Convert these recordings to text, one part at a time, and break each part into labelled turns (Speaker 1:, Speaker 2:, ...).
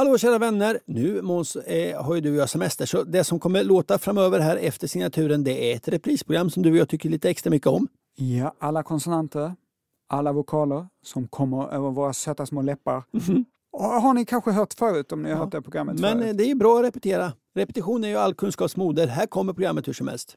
Speaker 1: Hallå kära vänner! Nu Måns eh, har ju du och jag semester så det som kommer låta framöver här efter signaturen det är ett reprisprogram som du och jag tycker lite extra mycket om.
Speaker 2: Ja, alla konsonanter, alla vokaler som kommer över våra söta små läppar.
Speaker 1: Mhm.
Speaker 2: Och Har ni kanske hört förut om ni har hört det programmet
Speaker 1: Men eh,
Speaker 2: förut?
Speaker 1: det är ju bra att repetera. Repetition är ju all kunskaps moder. Här kommer programmet hur som helst.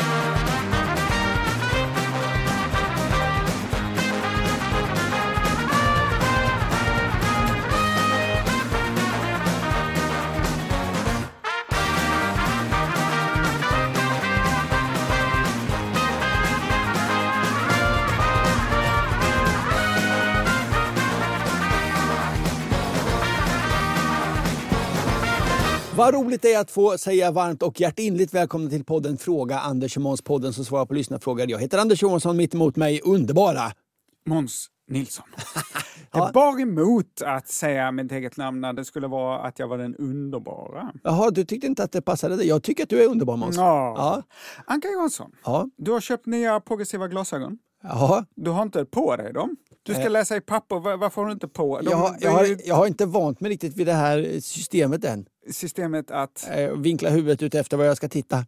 Speaker 1: Vad roligt det är att få säga varmt och hjärtinligt välkomna till podden Fråga Anders och Måns, podden som svarar på lyssnarfrågor. Jag heter Anders Johansson, mitt emot mig underbara.
Speaker 2: Måns Nilsson. Jag bar emot att säga mitt eget namn när det skulle vara att jag var den underbara.
Speaker 1: Jaha, du tyckte inte att det passade dig? Jag tycker att du är underbar Måns.
Speaker 2: Ja.
Speaker 1: Ja.
Speaker 2: Anka Johansson,
Speaker 1: Ja.
Speaker 2: du har köpt nya progressiva glasögon.
Speaker 1: Jaha.
Speaker 2: Du har inte på dig dem. Du ska läsa i papper. Va- Varför har du inte på? De,
Speaker 1: Jag, har, jag, har, jag har inte vant mig riktigt vid det här systemet än.
Speaker 2: systemet att...
Speaker 1: Eh, vinkla huvudet ut efter vad jag ska titta.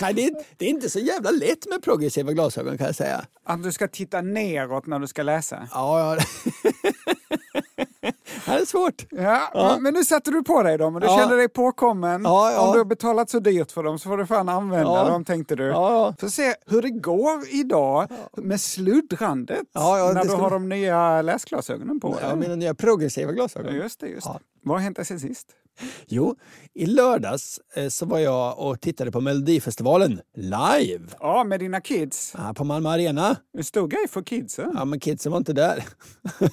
Speaker 1: Nej, det, är, det är inte så jävla lätt med progressiva glasögon kan jag säga.
Speaker 2: Att du ska titta neråt när du ska läsa.
Speaker 1: Ja, ja. det här är svårt.
Speaker 2: Ja, Men, men nu sätter du på dig dem och du
Speaker 1: Ja.
Speaker 2: känner dig påkommen.
Speaker 1: Ja, ja.
Speaker 2: Om du har betalat så dyrt för dem så får du fan använda
Speaker 1: Ja.
Speaker 2: dem, tänkte du.
Speaker 1: Ja, ja.
Speaker 2: Får se hur det går idag med sluddrandet
Speaker 1: Ja, ja,
Speaker 2: när du
Speaker 1: ska
Speaker 2: har de nya läsglasögonen på
Speaker 1: Ja,
Speaker 2: dig.
Speaker 1: mina nya progressiva glasögon.
Speaker 2: Ja, just det. Just
Speaker 1: Ja.
Speaker 2: det. Vad har hänt sen sist?
Speaker 1: Jo, i lördags eh, så var jag och tittade på Melodifestivalen live
Speaker 2: Ja, med dina kids.
Speaker 1: ah, på Malmö Arena.
Speaker 2: En stor grej för kidsen.
Speaker 1: Ja, men kidsen var inte där.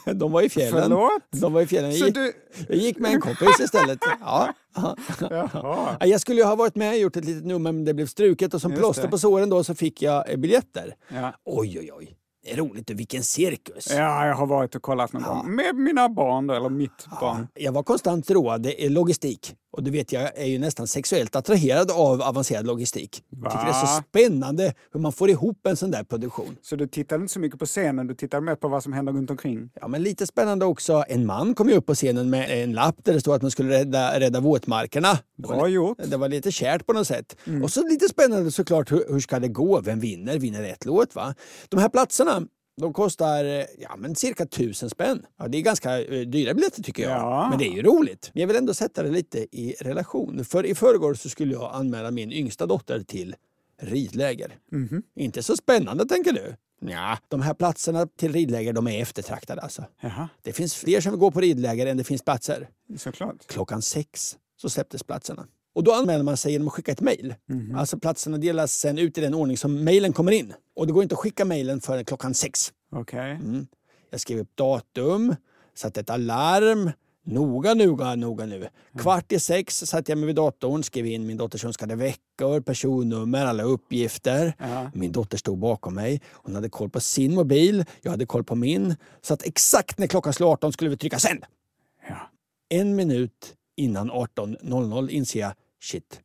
Speaker 1: De var i fjällen.
Speaker 2: Förlåt?
Speaker 1: De var i fjällen. Jag gick,
Speaker 2: du...
Speaker 1: jag gick med en kompis istället. Ja, ja.
Speaker 2: Jaha.
Speaker 1: Ja, Jag skulle ju ha varit med och gjort ett litet nummer men det blev struket och som
Speaker 2: Just
Speaker 1: plåster
Speaker 2: det.
Speaker 1: på såren då så fick jag eh, biljetter.
Speaker 2: Ja.
Speaker 1: Oj, oj, oj. Är roligt. och Vilken cirkus.
Speaker 2: ja, jag har varit och kollat någon gång. Med mina barn då, eller mitt barn.
Speaker 1: Jag var konstant road i logistik. Och du vet, jag är ju nästan sexuellt attraherad av avancerad logistik. Jag tycker det är så
Speaker 2: Va?
Speaker 1: spännande hur man får ihop en sån där produktion.
Speaker 2: Så du tittade inte så mycket på scenen, du tittade mer på vad som händer runt omkring?
Speaker 1: Ja, men lite spännande också. En man kom ju upp på scenen med en lapp där det stod att man skulle rädda, rädda våtmarkerna.
Speaker 2: Bra gjort.
Speaker 1: Det var lite kärt på något sätt. Och så lite spännande såklart, hur, hur ska det gå? Vem vinner? Vinner rätt låt? Va? De här platserna, de kostar eh, ja, men cirka tusen spänn. Ja, det är ganska eh, dyra biljetter tycker jag.
Speaker 2: Ja.
Speaker 1: Men det är ju roligt. Men jag vill ändå sätta det lite i relation. För i förrgår så skulle jag anmäla min yngsta dotter till ridläger. Inte så spännande tänker du? Ja, de här platserna till ridläger de är eftertraktade alltså.
Speaker 2: Jaha,
Speaker 1: Det finns fler som vill gå på ridläger än det finns platser.
Speaker 2: såklart.
Speaker 1: Klockan sex så släpptes platserna. Och då anmäler man sig genom att skicka ett mejl. Alltså platserna delas sen ut i den ordning som mejlen kommer in. Och det går inte att skicka mejlen förrän klockan sex.
Speaker 2: Okej.
Speaker 1: Mm. Jag skrev upp datum, satte ett alarm. Noga, noga, noga nu. Kvart i sex satt jag mig vid datorn, skrev in min dotters önskade veckor, personnummer, alla uppgifter.
Speaker 2: Ja.
Speaker 1: Min dotter stod bakom mig. Hon hade koll på sin mobil, jag hade koll på min. Så att exakt när klockan slog 18 skulle vi trycka sänd.
Speaker 2: Ja.
Speaker 1: En minut innan 18.00 inser jag, shit,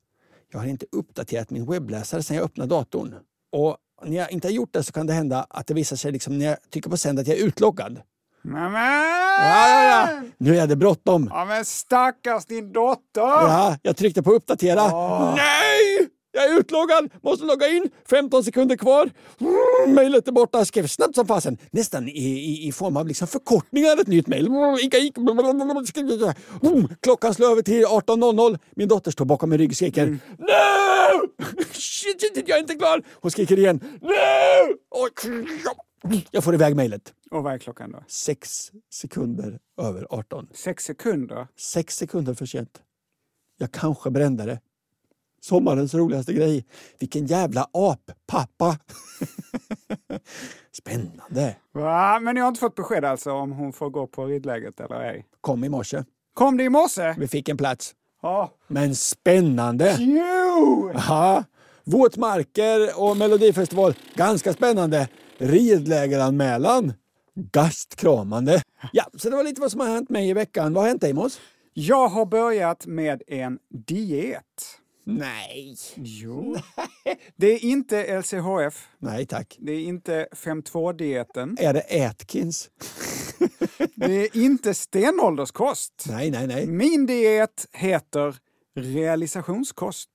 Speaker 1: Jag har inte uppdaterat min webbläsare sedan jag öppnade datorn. Och när jag inte har gjort det så kan det hända att det visar sig liksom när jag trycker på sänd att jag är utloggad.
Speaker 2: Nämen!
Speaker 1: Ja, ja, ja. Nu är det bråttom.
Speaker 2: Ja, men stackars din dotter!
Speaker 1: Ja, jag tryckte på uppdatera. Nej! Jag är utloggad, måste logga in, 15 sekunder kvar. Mm, Mejlet är borta, skrev snabbt som fasen. Nästan i, i, i form av liksom förkortningar ett nytt mejl. Mm, Mm, Klockan slår över till 18.00. Min dotter står bakom min rygg och skriker No! Shit, shit, jag är inte klar! Hon skriker igen No! Jag får iväg mejlet.
Speaker 2: Och vad är klockan då?
Speaker 1: Sex sekunder över 18.
Speaker 2: Sex sekunder?
Speaker 1: Sex sekunder för sent. Jag kanske brände det. Sommarens roligaste grej. Vilken jävla ap-pappa! Spännande.
Speaker 2: Va? Men jag har inte fått besked alltså om hon får gå på ridläget eller ej.
Speaker 1: Kom i morse.
Speaker 2: Kom det i morse?
Speaker 1: Vi fick en plats.
Speaker 2: Ja.
Speaker 1: Men spännande!
Speaker 2: Jo!
Speaker 1: Ja, våtmarker och melodifestival. Ganska spännande. Ridlägeranmälan. Gastkramande. Ja, så det var lite vad som har hänt mig i veckan. Vad har hänt dig Måns?
Speaker 2: Jag har börjat med en diet.
Speaker 1: Nej.
Speaker 2: Jo. Det är inte LCHF.
Speaker 1: Nej tack.
Speaker 2: Det är inte 5.2-dieten.
Speaker 1: Är det Atkins?
Speaker 2: Det är inte stenålderskost.
Speaker 1: Nej, nej, nej.
Speaker 2: Min diet heter realisationskost.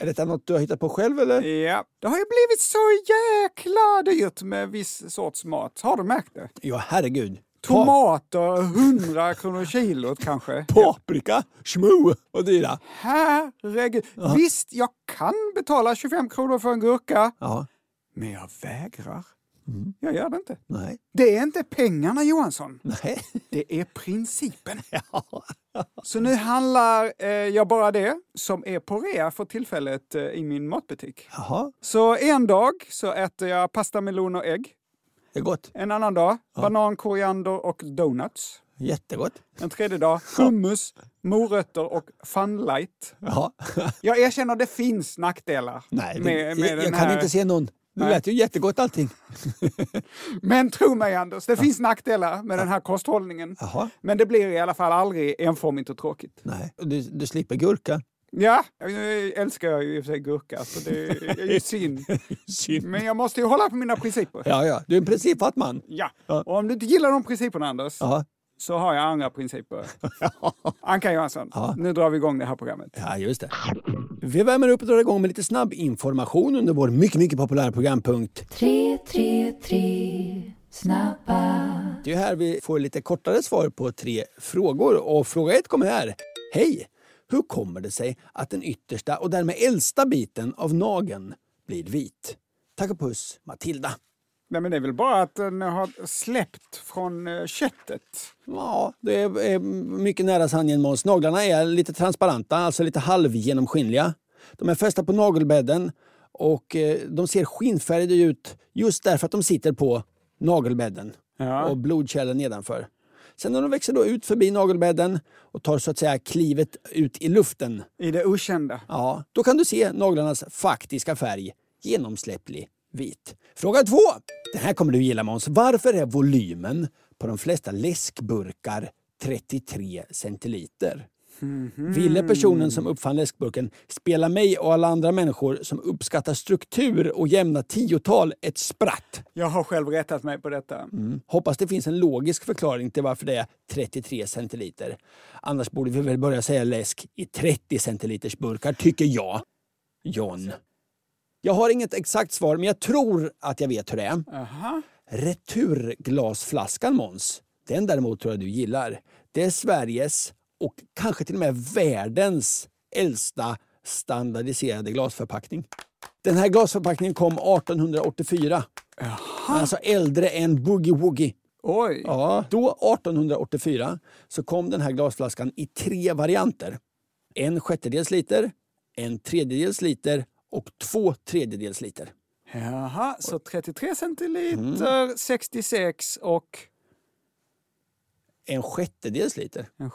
Speaker 1: Är detta något du har hittat på själv eller?
Speaker 2: Ja, det har ju blivit så jäkla dyrt med viss sorts mat. Har du märkt det?
Speaker 1: Ja, herregud.
Speaker 2: Tomater, 100 kronor kilot kanske.
Speaker 1: Paprika, schmoo och dyra.
Speaker 2: Herregud. Visst, jag kan betala 25 kronor för en gurka,
Speaker 1: Ja,
Speaker 2: men jag vägrar. Jag gör det inte.
Speaker 1: nej.
Speaker 2: Det är inte pengarna, Johansson.
Speaker 1: Nej.
Speaker 2: Det är principen. Så nu handlar eh, jag bara det som är på rea för tillfället eh, i min matbutik.
Speaker 1: Jaha,
Speaker 2: Så en dag så äter jag pasta, melon och ägg.
Speaker 1: Det är gott.
Speaker 2: En annan dag banan, koriander och donuts.
Speaker 1: Jättegott.
Speaker 2: En tredje dag hummus, morötter och funlight.
Speaker 1: Ja.
Speaker 2: Jag erkänner det finns nackdelar
Speaker 1: Nej,
Speaker 2: med, med
Speaker 1: jag, jag kan inte se någon. Det lät ju jättegott allting.
Speaker 2: Men tro mig Anders, det finns nackdelar med den här kosthållningen.
Speaker 1: Jaha.
Speaker 2: Men det blir i alla fall aldrig enformigt och tråkigt.
Speaker 1: Nej, du, du slipper gurka.
Speaker 2: Ja, nu älskar jag ju i och för sig gurka, så det är ju synd.
Speaker 1: Synd.
Speaker 2: Men jag måste ju hålla på mina principer.
Speaker 1: Ja, ja. Du är en principfatt man.
Speaker 2: Ja,
Speaker 1: Ja.
Speaker 2: och om du inte gillar de principerna Anders,
Speaker 1: Ja.
Speaker 2: så har jag andra principer. Anka Johansson,
Speaker 1: Ja.
Speaker 2: nu drar vi igång det här programmet.
Speaker 1: ja, just det. Vi värmer upp och drar igång med lite snabb information under vår mycket, mycket populära programpunkt.
Speaker 3: Tre, tre, tre, snabba.
Speaker 1: Det är här vi får lite kortare svar på tre frågor. Och fråga ett kommer här. Hej! Hur kommer det sig att den yttersta och därmed äldsta biten av nageln blir vit? Tack och puss, Matilda.
Speaker 2: Nej, men det är väl bara att den har släppt från eh, köttet.
Speaker 1: Ja, det är, är mycket nära sanningen Måns. Naglarna är lite transparenta, alltså lite halvgenomskinliga. De är fästa på nagelbädden och eh, de ser skinnfärgade ut just därför att de sitter på nagelbädden
Speaker 2: Ja.
Speaker 1: och blodkärlen nedanför. Sen när de växer då ut förbi nagelbädden och tar så att säga klivet ut i luften,
Speaker 2: I det okända.
Speaker 1: ja, då kan du se naglarnas faktiska färg, genomsläpplig vit. Fråga två. Den här kommer du gilla Måns. Varför är volymen på de flesta läskburkar 33 centiliter? Ville personen som uppfann läskburken spela mig och alla andra människor som uppskattar struktur och jämna tiotal ett spratt?
Speaker 2: Jag har själv rättat mig på detta.
Speaker 1: Mm. Hoppas det finns en logisk förklaring till varför det är 33 centiliter. Annars borde vi väl börja säga läsk i 30 centiliters burkar, tycker jag. John. Jag har inget exakt svar, men jag tror att jag vet hur det är.
Speaker 2: Aha.
Speaker 1: Returglasflaskan, Måns. Den däremot tror jag du gillar. Det är Sveriges och kanske till och med världens äldsta standardiserade glasförpackning. Den här glasförpackningen kom 1884. Alltså äldre än Boogie Woogie.
Speaker 2: Oj.
Speaker 1: Ja, då 1884 så kom den här glasflaskan i tre varianter. En sjättedels liter, en tredjedels liter och två tredjedels liter.
Speaker 2: Jaha, så 33 centiliter, 66 och
Speaker 1: En sjättedels liter.
Speaker 2: en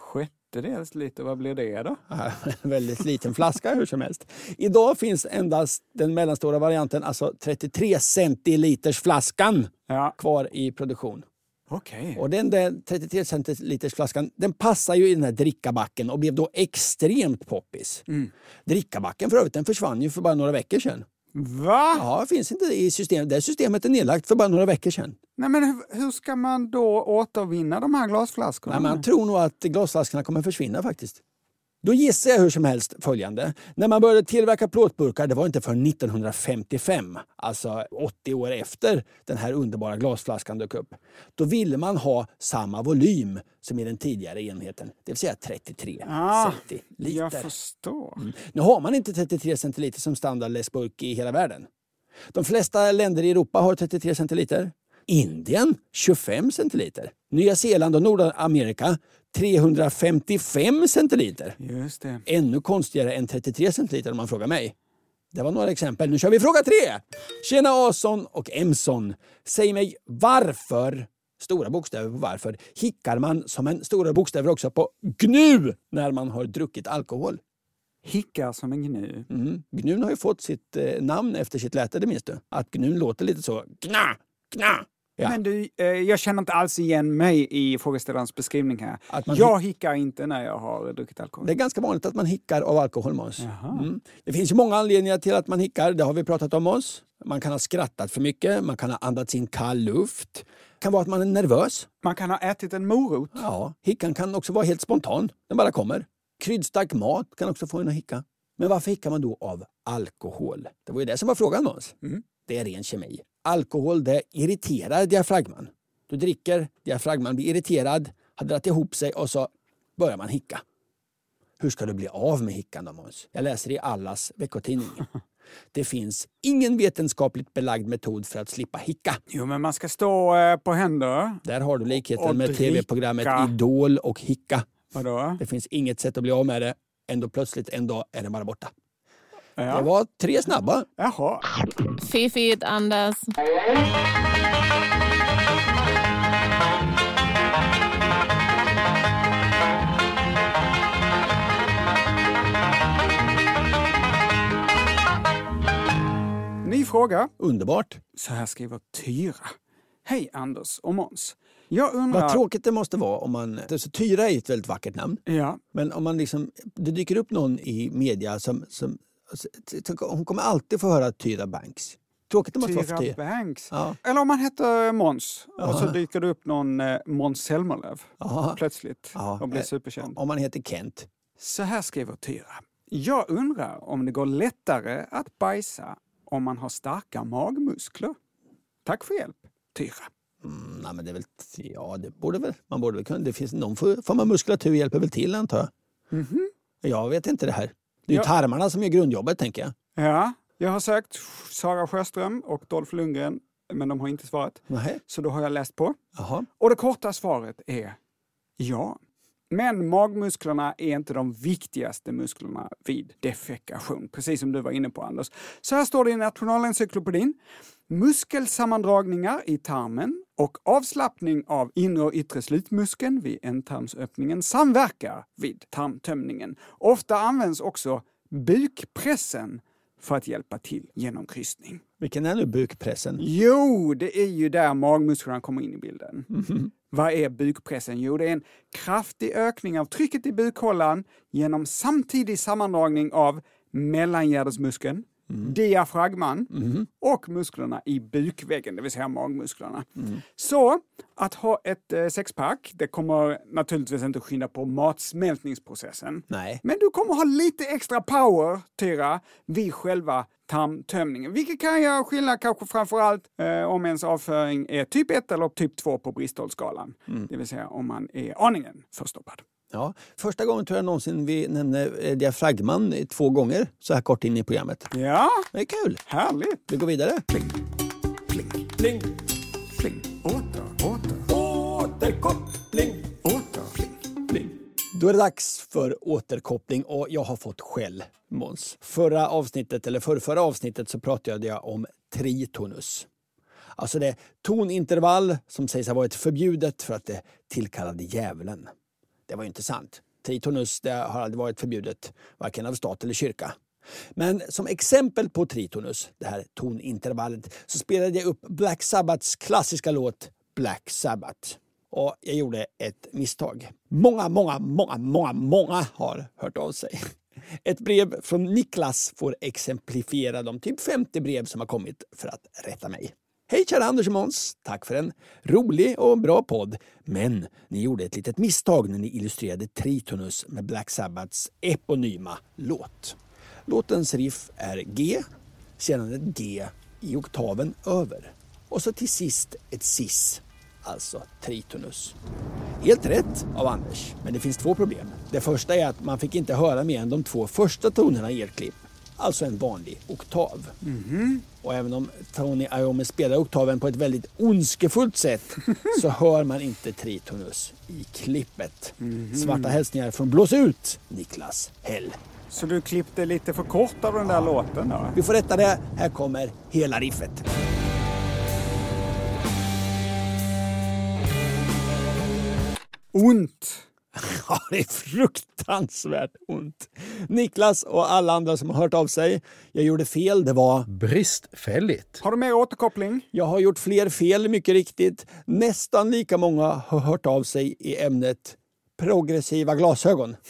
Speaker 2: sjättedels liter. Vad blir det då?
Speaker 1: Ja, En väldigt liten flaska hur som helst. Idag finns endast den mellanstora varianten, alltså 33 centiliters flaskan
Speaker 2: Ja.
Speaker 1: kvar i produktion.
Speaker 2: Okej.
Speaker 1: Och den där 33 centiliters flaskan den passar ju i den här drickabacken och blev då extremt poppis. Drickabacken för övrigt den försvann ju för bara några veckor sedan.
Speaker 2: Va?
Speaker 1: Ja, finns inte i systemet. Det systemet är nedlagt för bara några veckor sedan.
Speaker 2: Nej, men hur, hur ska man då återvinna de här glasflaskorna?
Speaker 1: Nej, man tror nog att glasflaskorna kommer försvinna faktiskt. Då gissar jag hur som helst följande. När man började tillverka plåtburkar, det var inte förrän 1955, alltså 80 år efter den här underbara glasflaskan dök upp. Då ville man ha samma volym som i den tidigare enheten, det vill säga 33
Speaker 2: Ah,
Speaker 1: centiliter.
Speaker 2: Jag förstår.
Speaker 1: Nu har man inte 33 centiliter som standardläskburk i hela världen. De flesta länder i Europa har 33 centiliter. Indien 25 centiliter. Nya Zeeland och Nordamerika 355 centiliter.
Speaker 2: Just det.
Speaker 1: Ännu konstigare än 33 centiliter om man frågar mig. Det var några exempel. Nu kör vi fråga tre! Tjena Ason och Emson. Säg mig varför, stora bokstäver på varför, hickar man som en stora bokstäver också på GNU när man har druckit alkohol?
Speaker 2: Hickar som en gnu.
Speaker 1: Mm. Gnun har ju fått sitt eh, namn efter sitt läte, det minns du? Att gnun låter lite så. Gna, gna. Ja.
Speaker 2: Men du, eh, jag känner inte alls igen mig i frågeställarens beskrivning här. Jag hickar inte när jag har druckit alkohol.
Speaker 1: Det är ganska vanligt att man hickar av alkohol, Måns. Mm. Det finns ju många anledningar till att man hickar. Det har vi pratat om, Måns. Man kan ha skrattat för mycket, man kan ha andats in kall luft. Det kan vara att man är nervös.
Speaker 2: Man kan ha ätit en morot.
Speaker 1: Ja, hickan kan också vara helt spontan. Den bara kommer. Kryddstark mat kan också få en att hicka. Men varför hickar man då av alkohol? Det var ju det som var frågan Måns.
Speaker 2: Mm.
Speaker 1: Det är ren kemi. Alkohol det irriterar diafragman. Du dricker, diafragman blir irriterad, har dragit ihop sig och så börjar man hicka. Hur ska du bli av med hickan då Måns? Jag läser i Allas veckotidning. Det finns ingen vetenskapligt belagd metod för att slippa hicka.
Speaker 2: Jo, men man ska stå eh, på händer.
Speaker 1: Där har du likheten med tv-programmet Idol och hicka.
Speaker 2: Vadå?
Speaker 1: Det finns inget sätt att bli av med det. Ändå plötsligt en dag är den bara borta. Det
Speaker 2: Ja.
Speaker 1: var tre snabba.
Speaker 2: Jaha.
Speaker 4: Fiffigt, Anders.
Speaker 2: Ny fråga.
Speaker 1: Underbart.
Speaker 2: Så här skriver Tyra. Hej Anders och Måns. Jag undrar...
Speaker 1: Vad tråkigt det måste vara om man... Alltså, Tyra är ett väldigt vackert namn.
Speaker 2: Ja,
Speaker 1: Men om man liksom, det dyker upp någon i media som... som hon kommer alltid få höra Tyra Banks. Tråkigt vara för
Speaker 2: Tyra
Speaker 1: Tyra.
Speaker 2: Banks.
Speaker 1: Ja.
Speaker 2: Eller om man heter Måns och så
Speaker 1: Ja.
Speaker 2: dyker det upp någon eh, Måns Zelmerlöw
Speaker 1: Ja.
Speaker 2: plötsligt
Speaker 1: Ja.
Speaker 2: och blir
Speaker 1: Eh,
Speaker 2: superkänd.
Speaker 1: Om man heter Kent.
Speaker 2: Så här skriver Tyra. Jag undrar om det går lättare att bajsa om man har starka magmuskler. Tack för hjälp, Tyra.
Speaker 1: Mm, nej, men det är väl, ja, det borde väl, man borde väl kunna... Det finns någon for- form av muskulatur hjälper väl till antar jag. Jag vet inte det här. Det är ju tarmarna som gör grundjobbet tänker jag.
Speaker 2: Ja, jag har sökt Sara Sjöström och Dolph Lundgren, men de har inte svarat.
Speaker 1: Nej.
Speaker 2: Så då har jag läst på.
Speaker 1: Jaha.
Speaker 2: Och det korta svaret är ja. Men magmusklerna är inte de viktigaste musklerna vid defekation, precis som du var inne på Anders. Så här står det i Nationalencyklopedin. Muskelsammandragningar i tarmen och avslappning av inre och yttre slutmuskeln vid ändtarmsöppningen samverkar vid tarmtömningen. Ofta används också bukpressen för att hjälpa till genom kryssning.
Speaker 1: Vilken är nu bukpressen?
Speaker 2: Jo, det är ju där magmusklerna kommer in i bilden. Vad är bukpressen? Jo, det är en kraftig ökning av trycket i bukhålan genom samtidig sammandragning av mellangärdesmuskeln, diafragman och musklerna i bukväggen, det vill säga magmusklerna. Så att ha ett eh, sexpack, det kommer naturligtvis inte skynda på matsmältningsprocessen.
Speaker 1: Nej.
Speaker 2: Men du kommer ha lite extra power, Tyra, vid själva tarmtömningen. Vilket kan göra skillnad kanske framförallt eh, om ens avföring är typ 1 eller typ 2 på Bristolskalan. Det vill säga om man är aningen förstoppad.
Speaker 1: Ja, första gången tror jag någonsin vi nämner eh, diafragman två gånger så här kort in i programmet.
Speaker 2: Ja,
Speaker 1: Det är kul.
Speaker 2: härligt!
Speaker 1: Vi går vidare.
Speaker 2: Pling, pling, pling. Åter, åter,
Speaker 1: Återkoppling.
Speaker 2: åter, pling, pling.
Speaker 1: Då är det dags för återkoppling och jag har fått skäll, Måns. Förra avsnittet, eller för förra avsnittet så pratade jag om tritonus. Alltså det tonintervall som sägs ha varit förbjudet för att det tillkallade djävulen. Det var ju inte sant. Tritonus det har aldrig varit förbjudet, varken av stat eller kyrka. Men som exempel på tritonus, det här tonintervallet, så spelade jag upp Black Sabbaths klassiska låt Black Sabbath. Och jag gjorde ett misstag. Många, många, många, många, många har hört av sig. Ett brev från Niklas får exemplifiera de typ 50 brev som har kommit för att rätta mig. Hej kära Anders och Måns! Tack för en rolig och bra podd. Men ni gjorde ett litet misstag när ni illustrerade Tritonus med Black Sabbaths eponyma låt. Låtens riff är G, sedan ett G i oktaven över. Och så till sist ett cis, alltså Tritonus. Helt rätt av Anders, men det finns två problem. Det första är att man fick inte höra mer än de två första tonerna i ert klipp, alltså en vanlig oktav. Och även om Tony Iommi spelar oktaven på ett väldigt ondskefullt sätt så hör man inte Tritonus i klippet. Svarta hälsningar från Blås ut, Niklas Hell.
Speaker 2: Så du klippte lite för kort av den där låten då?
Speaker 1: Vi får rätta det. Här kommer hela riffet.
Speaker 2: Ont!
Speaker 1: Ja, det är fruktansvärt ont. Niklas och alla andra som har hört av sig. Jag gjorde fel. Det var...
Speaker 5: Bristfälligt.
Speaker 2: Har du mer återkoppling?
Speaker 1: Jag har gjort fler fel, mycket riktigt. Nästan lika många har hört av sig i ämnet progressiva glasögon.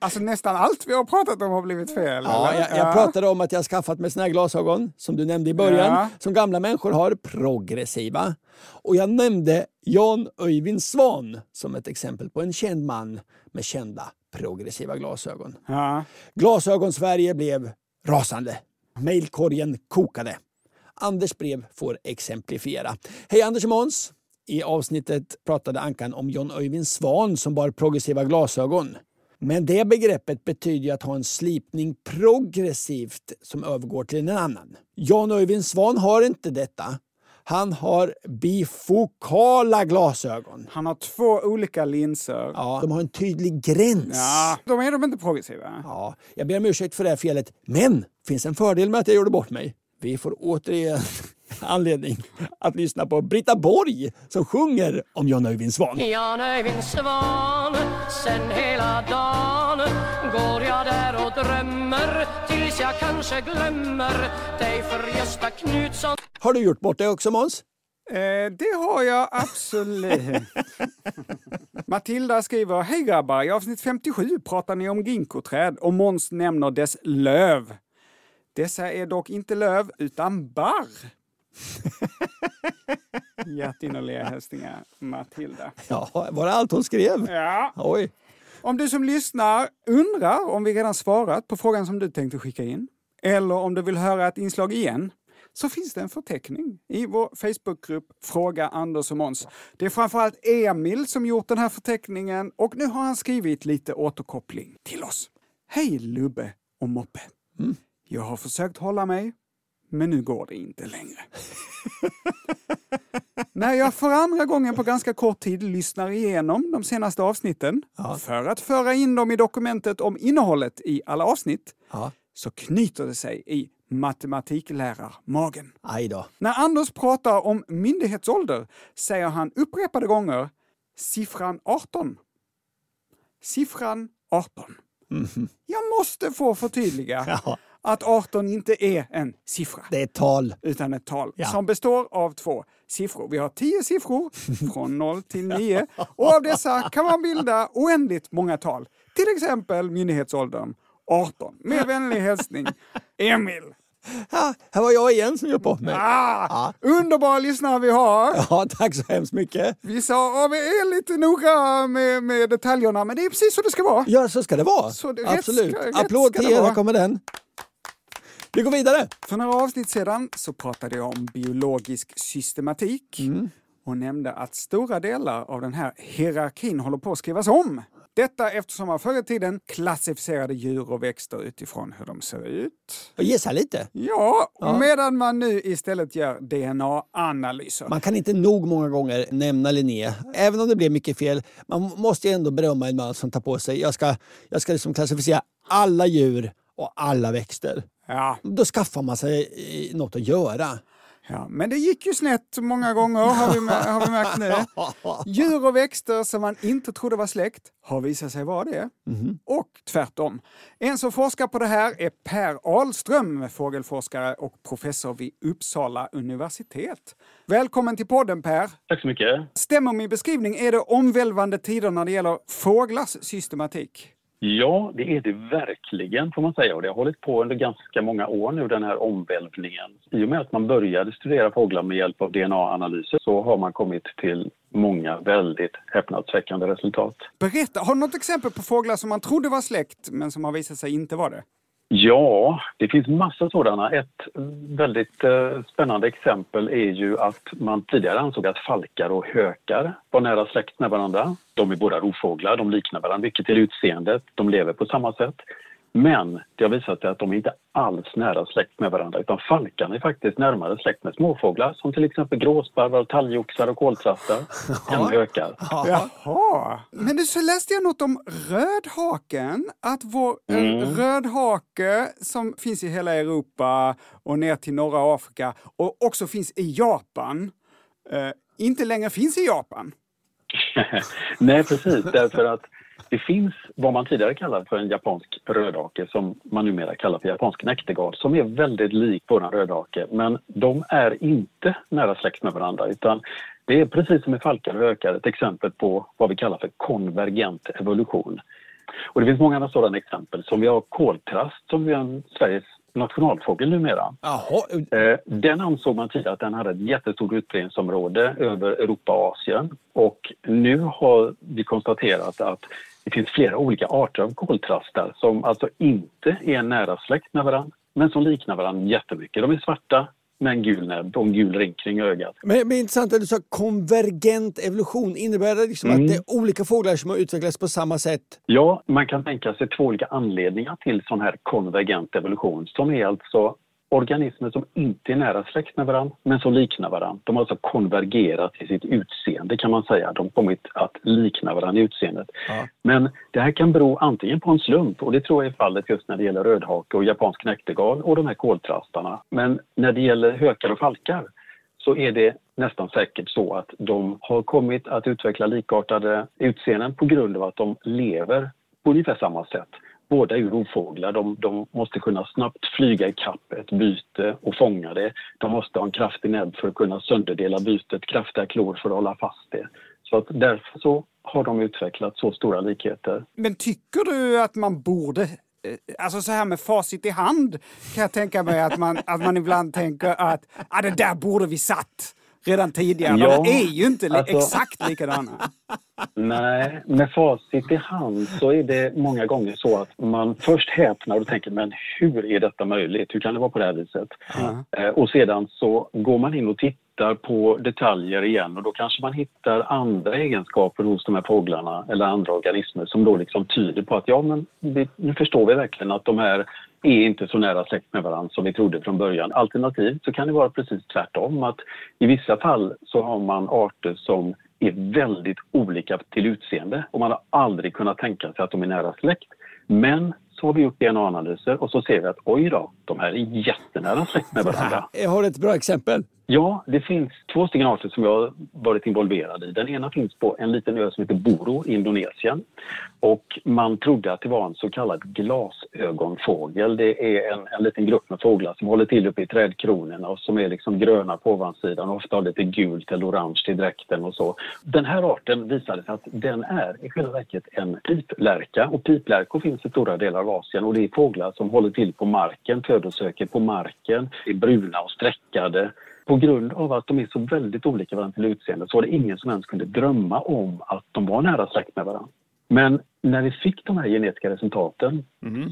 Speaker 2: Alltså nästan allt vi har pratat om har blivit fel.
Speaker 1: Ja, jag, jag pratade om att jag skaffat mig såna här glasögon, som du nämnde i början,
Speaker 2: Ja.
Speaker 1: som gamla människor har, progressiva. Och jag nämnde Jan Öyvind Svan som ett exempel på en känd man med kända progressiva glasögon.
Speaker 2: Ja.
Speaker 1: Glasögon-Sverige blev rasande. Mailkorgen kokade. Anders brev får exemplifiera. Hej Anders och Måns! I avsnittet pratade Ankan om John Öyvind Svan som bar progressiva glasögon. Men det begreppet betyder ju att ha en slipning progressivt som övergår till en annan. Jan Öyvind Svan har inte detta. Han har bifokala glasögon.
Speaker 2: Han har två olika linser.
Speaker 1: Ja, de har en tydlig gräns.
Speaker 2: Ja, de är de inte progressiva.
Speaker 1: Ja, jag ber om ursäkt för det här felet, men finns en fördel med att jag gjorde bort mig. Vi får återigen anledning att lyssna på Britta Borg som sjunger om John Öyvind Svan.
Speaker 6: Jan Öyvind Svan Sen hela dagen går jag där och drömmer tills jag kanske glömmer dig för Gösta Knutsson
Speaker 1: Har du gjort bort det också Måns?
Speaker 2: Eh, det har jag absolut. Matilda skriver, Hej grabbar, i avsnitt 57 pratar ni om ginkgoträd och Måns nämner dess löv. Dessa är dock inte löv utan barr. Hjärtinnerliga hälsningar Matilda.
Speaker 1: Ja, var det allt hon skrev?
Speaker 2: Ja.
Speaker 1: Oj.
Speaker 2: Om du som lyssnar undrar om vi redan svarat på frågan som du tänkte skicka in, eller om du vill höra ett inslag igen, så finns det en förteckning i vår Facebookgrupp Fråga Anders och Måns. Det är framförallt Emil som gjort den här förteckningen och nu har han skrivit lite återkoppling till oss. Hej Lubbe och Moppe. Jag har försökt hålla mig, men nu går det inte längre. När jag för andra gången på ganska kort tid lyssnar igenom de senaste avsnitten för att föra in dem i dokumentet om innehållet i alla avsnitt
Speaker 1: Ja.
Speaker 2: så knyter det sig i matematiklärarmagen.
Speaker 1: Aj då.
Speaker 2: När Anders pratar om myndighetsålder säger han upprepade gånger siffran 18. Siffran 18. Jag måste få förtydliga
Speaker 1: Ja.
Speaker 2: Att 18 inte är en siffra
Speaker 1: Det är ett tal.
Speaker 2: utan ett tal
Speaker 1: Ja.
Speaker 2: som består av två siffror. Vi har tio siffror från 0 till 9 och av dessa kan man bilda oändligt många tal. Till exempel myndighetsåldern 18. Med vänlig hälsning Emil.
Speaker 1: Ja, här var jag igen som gör bort mig.
Speaker 2: Ah, Underbara lyssnare vi har.
Speaker 1: Ja, tack så hemskt mycket.
Speaker 2: Vissa av er är lite noga med, med detaljerna, men det är precis så det ska vara.
Speaker 1: Ja, så ska det vara.
Speaker 2: Det- rätt
Speaker 1: Absolut.
Speaker 2: ska- rätt
Speaker 1: Applåd till er, här kommer den. Vi går vidare.
Speaker 2: För några avsnitt sedan så pratade jag om biologisk systematik och nämnde att stora delar av den här hierarkin håller på att skrivas om. Detta eftersom man förr i tiden klassificerade djur och växter utifrån hur de ser ut.
Speaker 1: Och gissa lite.
Speaker 2: Ja, medan man nu istället gör DNA-analyser.
Speaker 1: Man kan inte nog många gånger nämna Linné, även om det blev mycket fel. Man måste ju ändå berömma en man som tar på sig, jag ska, jag ska liksom klassificera alla djur och alla växter.
Speaker 2: Ja,
Speaker 1: Då skaffar man sig eh, något att göra.
Speaker 2: Ja, men det gick ju snett många gånger har vi, har vi märkt nu. Djur och växter som man inte trodde var släkt har visat sig vara det. Och tvärtom. En som forskar på det här är Per Ahlström, fågelforskare och professor vid Uppsala universitet. Välkommen till podden Per!
Speaker 7: Tack så mycket.
Speaker 2: Stämmer min beskrivning? Är det omvälvande tider när det gäller fåglars systematik?
Speaker 7: Ja, det är det verkligen får man säga och det har hållit på under ganska många år nu den här omvälvningen. I och med att man började studera fåglar med hjälp av DNA-analyser så har man kommit till många väldigt häpnadsväckande resultat.
Speaker 2: Berätta, har du något exempel på fåglar som man trodde var släkt men som har visat sig inte vara det?
Speaker 7: Ja, det finns massa sådana. Ett väldigt eh, spännande exempel är ju att man tidigare ansåg att falkar och hökar var nära släkt med varandra. De är båda rovfåglar, de liknar varandra mycket till utseendet, de lever på samma sätt. Men det har visat sig att de är inte alls nära släkt med varandra utan falkarna är faktiskt närmare släkt med småfåglar som till exempel gråsparvar, talgoxar och koltrastar än hökar.
Speaker 2: Jaha. Men du, så läste jag något om rödhaken. Att vår
Speaker 7: Mm.
Speaker 2: eh, rödhake som finns i hela Europa och ner till norra Afrika och också finns i Japan, eh, inte längre finns i Japan.
Speaker 7: Nej, precis. Därför att det finns vad man tidigare kallade för en japansk rödhake som man numera kallar för japansk näktergal som är väldigt lik vår rödhake. Men de är inte nära släkt med varandra utan det är precis som med falkar och hökar ett exempel på vad vi kallar för konvergent evolution. Och det finns många andra sådana exempel som vi har koltrast som är en Sveriges nationalfågel numera.
Speaker 1: Jaha,
Speaker 7: Eh, Den ansåg man tidigare att den hade ett jättestort utbredningsområde över Europa och Asien. Och nu har vi konstaterat att det finns flera olika arter av koltrastar som alltså inte är nära släkt med varandra men som liknar varandra jättemycket. De är svarta med en gul näbb och en gul ring kring ögat.
Speaker 1: Men, men intressant att du sa konvergent evolution. Innebär det liksom
Speaker 7: Mm.
Speaker 1: att det är olika fåglar som har utvecklats på samma sätt?
Speaker 7: Ja, man kan tänka sig två olika anledningar till sån här konvergent evolution som är alltså organismer som inte är nära släkt med varandra men som liknar varandra. De har alltså konvergerat i sitt utseende kan man säga. De har kommit att likna varandra i utseendet.
Speaker 1: Ja.
Speaker 7: Men det här kan bero antingen på en slump och det tror jag är fallet just när det gäller rödhake och japansk näktergal och de här koltrastarna. Men när det gäller hökar och falkar så är det nästan säkert så att de har kommit att utveckla likartade utseenden på grund av att de lever på ungefär samma sätt. Båda är ju rovfåglar. De, de måste kunna snabbt flyga i kapp ett byte och fånga det. De måste ha en kraftig näbb för att kunna sönderdela bytet, kraftiga klor för att hålla fast det. Så att därför så har de utvecklat så stora likheter.
Speaker 2: Men tycker du att man borde eh, Alltså så här med facit i hand kan jag tänka mig att man, att man ibland tänker att ah, det där borde vi satt redan tidigare.
Speaker 7: Ja,
Speaker 2: De är ju inte li-
Speaker 7: alltså-
Speaker 2: exakt likadana.
Speaker 7: Nej, med facit i hand så är det många gånger så att man först häpnar och tänker men hur är detta möjligt? Hur kan det vara på det här viset? Eh, och sedan så går man in och tittar på detaljer igen och då kanske man hittar andra egenskaper hos de här fåglarna eller andra organismer som då liksom tyder på att ja men vi, nu förstår vi verkligen att de här är inte så nära släkt med varandra som vi trodde från början. Alternativt så kan det vara precis tvärtom att i vissa fall så har man arter som är väldigt olika till utseende och man har aldrig kunnat tänka sig att de är nära släkt. Men så har vi gjort DNA-analyser och så ser vi att oj då, de här är jättenära släkt med varandra.
Speaker 1: Jag har ett bra exempel.
Speaker 7: Ja, det finns två stycken arter som jag har varit involverad i. Den ena finns på en liten ö som heter Boro i Indonesien. Och man trodde att det var en så kallad glasögonfågel. Det är en, en liten grupp med fåglar som håller till uppe i trädkronorna och som är liksom gröna på ovansidan och ofta har lite gult eller orange i dräkten och så. Den här arten visade sig att den är i själva verket en piplärka och piplärkor finns i stora delar av Asien och det är fåglar som håller till på marken, födosöker på marken, är bruna och streckade. På grund av att de är så väldigt olika varandra till utseende så var det ingen som ens kunde drömma om att de var nära släkt med varandra. Men när vi fick de här genetiska resultaten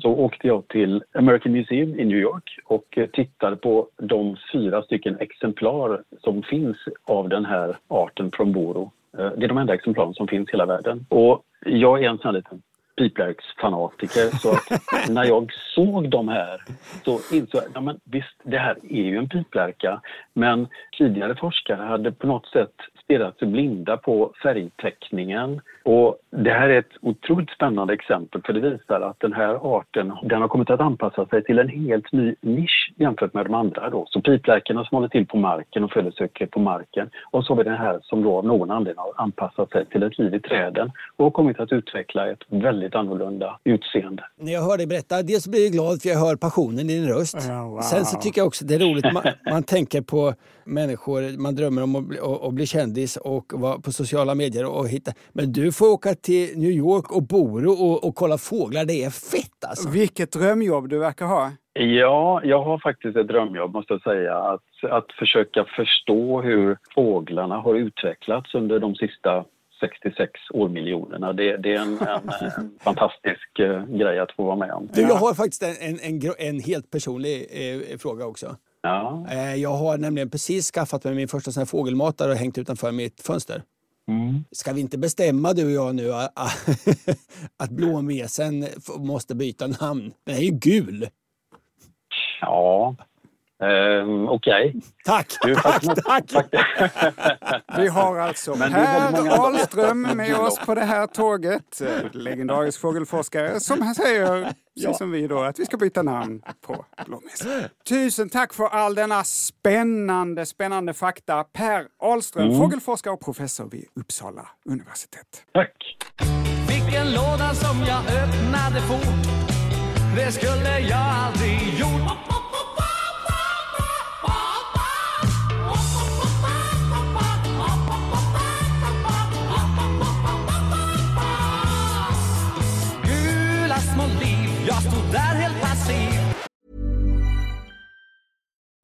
Speaker 7: så åkte jag till American Museum i New York och eh, tittade på de fyra stycken exemplar som finns av den här arten från Boro. Eh, Det är de enda exemplaren som finns i hela världen. Och jag är en sån här liten piplärksfanatiker så att när jag såg de här så insåg jag, ja men visst det här är ju en piplärka. Men tidigare forskare hade på något sätt stirrat sig blinda på färgteckningen. Och det här är ett otroligt spännande exempel för det visar att den här arten den har kommit att anpassa sig till en helt ny nisch jämfört med de andra. Då. Så piplärkorna som håller till på marken och födosöker på marken och så har vi den här som då av någon anledning har anpassat sig till ett liv i träden och har kommit att utveckla ett väldigt annorlunda utseende.
Speaker 1: När jag hör dig berätta, dels blir jag glad för jag hör passionen i din röst.
Speaker 2: Ja, wow.
Speaker 1: Sen så tycker jag också det är roligt, man, man tänker på människor, man drömmer om att bli, att- bli kändis och vara på sociala medier och hitta. Men du får åka till New York och Boro och, och kolla fåglar, det är fett alltså.
Speaker 2: Vilket drömjobb du verkar ha.
Speaker 7: Ja, jag har faktiskt ett drömjobb måste jag säga. Att, att försöka förstå hur fåglarna har utvecklats under de sista 66 årmiljonerna. Det, det är en, en, en fantastisk eh, grej att få vara med om.
Speaker 1: Du, jag har faktiskt en, en, en, en helt personlig eh, fråga också.
Speaker 7: Ja.
Speaker 1: Eh, jag har nämligen precis skaffat mig min första sån fågelmatare och hängt utanför mitt fönster.
Speaker 7: Mm.
Speaker 1: Ska vi inte bestämma du och jag nu att blåmesen måste byta namn? Den är ju gul.
Speaker 7: Ja, ehm, okej.
Speaker 1: Tack!
Speaker 7: Du,
Speaker 1: tack,
Speaker 7: faktiskt-
Speaker 1: tack.
Speaker 2: Vi har alltså
Speaker 7: Men
Speaker 2: Per Ahlström med oss på det här tåget. Legendarisk fågelforskare som han säger, precis som vi då, att vi ska byta namn på blåmesen. Tusen tack för all denna spännande, spännande fakta. Per Ahlström, fågelforskare och professor vid Uppsala universitet.
Speaker 7: Tack.
Speaker 6: Fick en låda som jag öppnade fort Det skulle jag aldrig gjort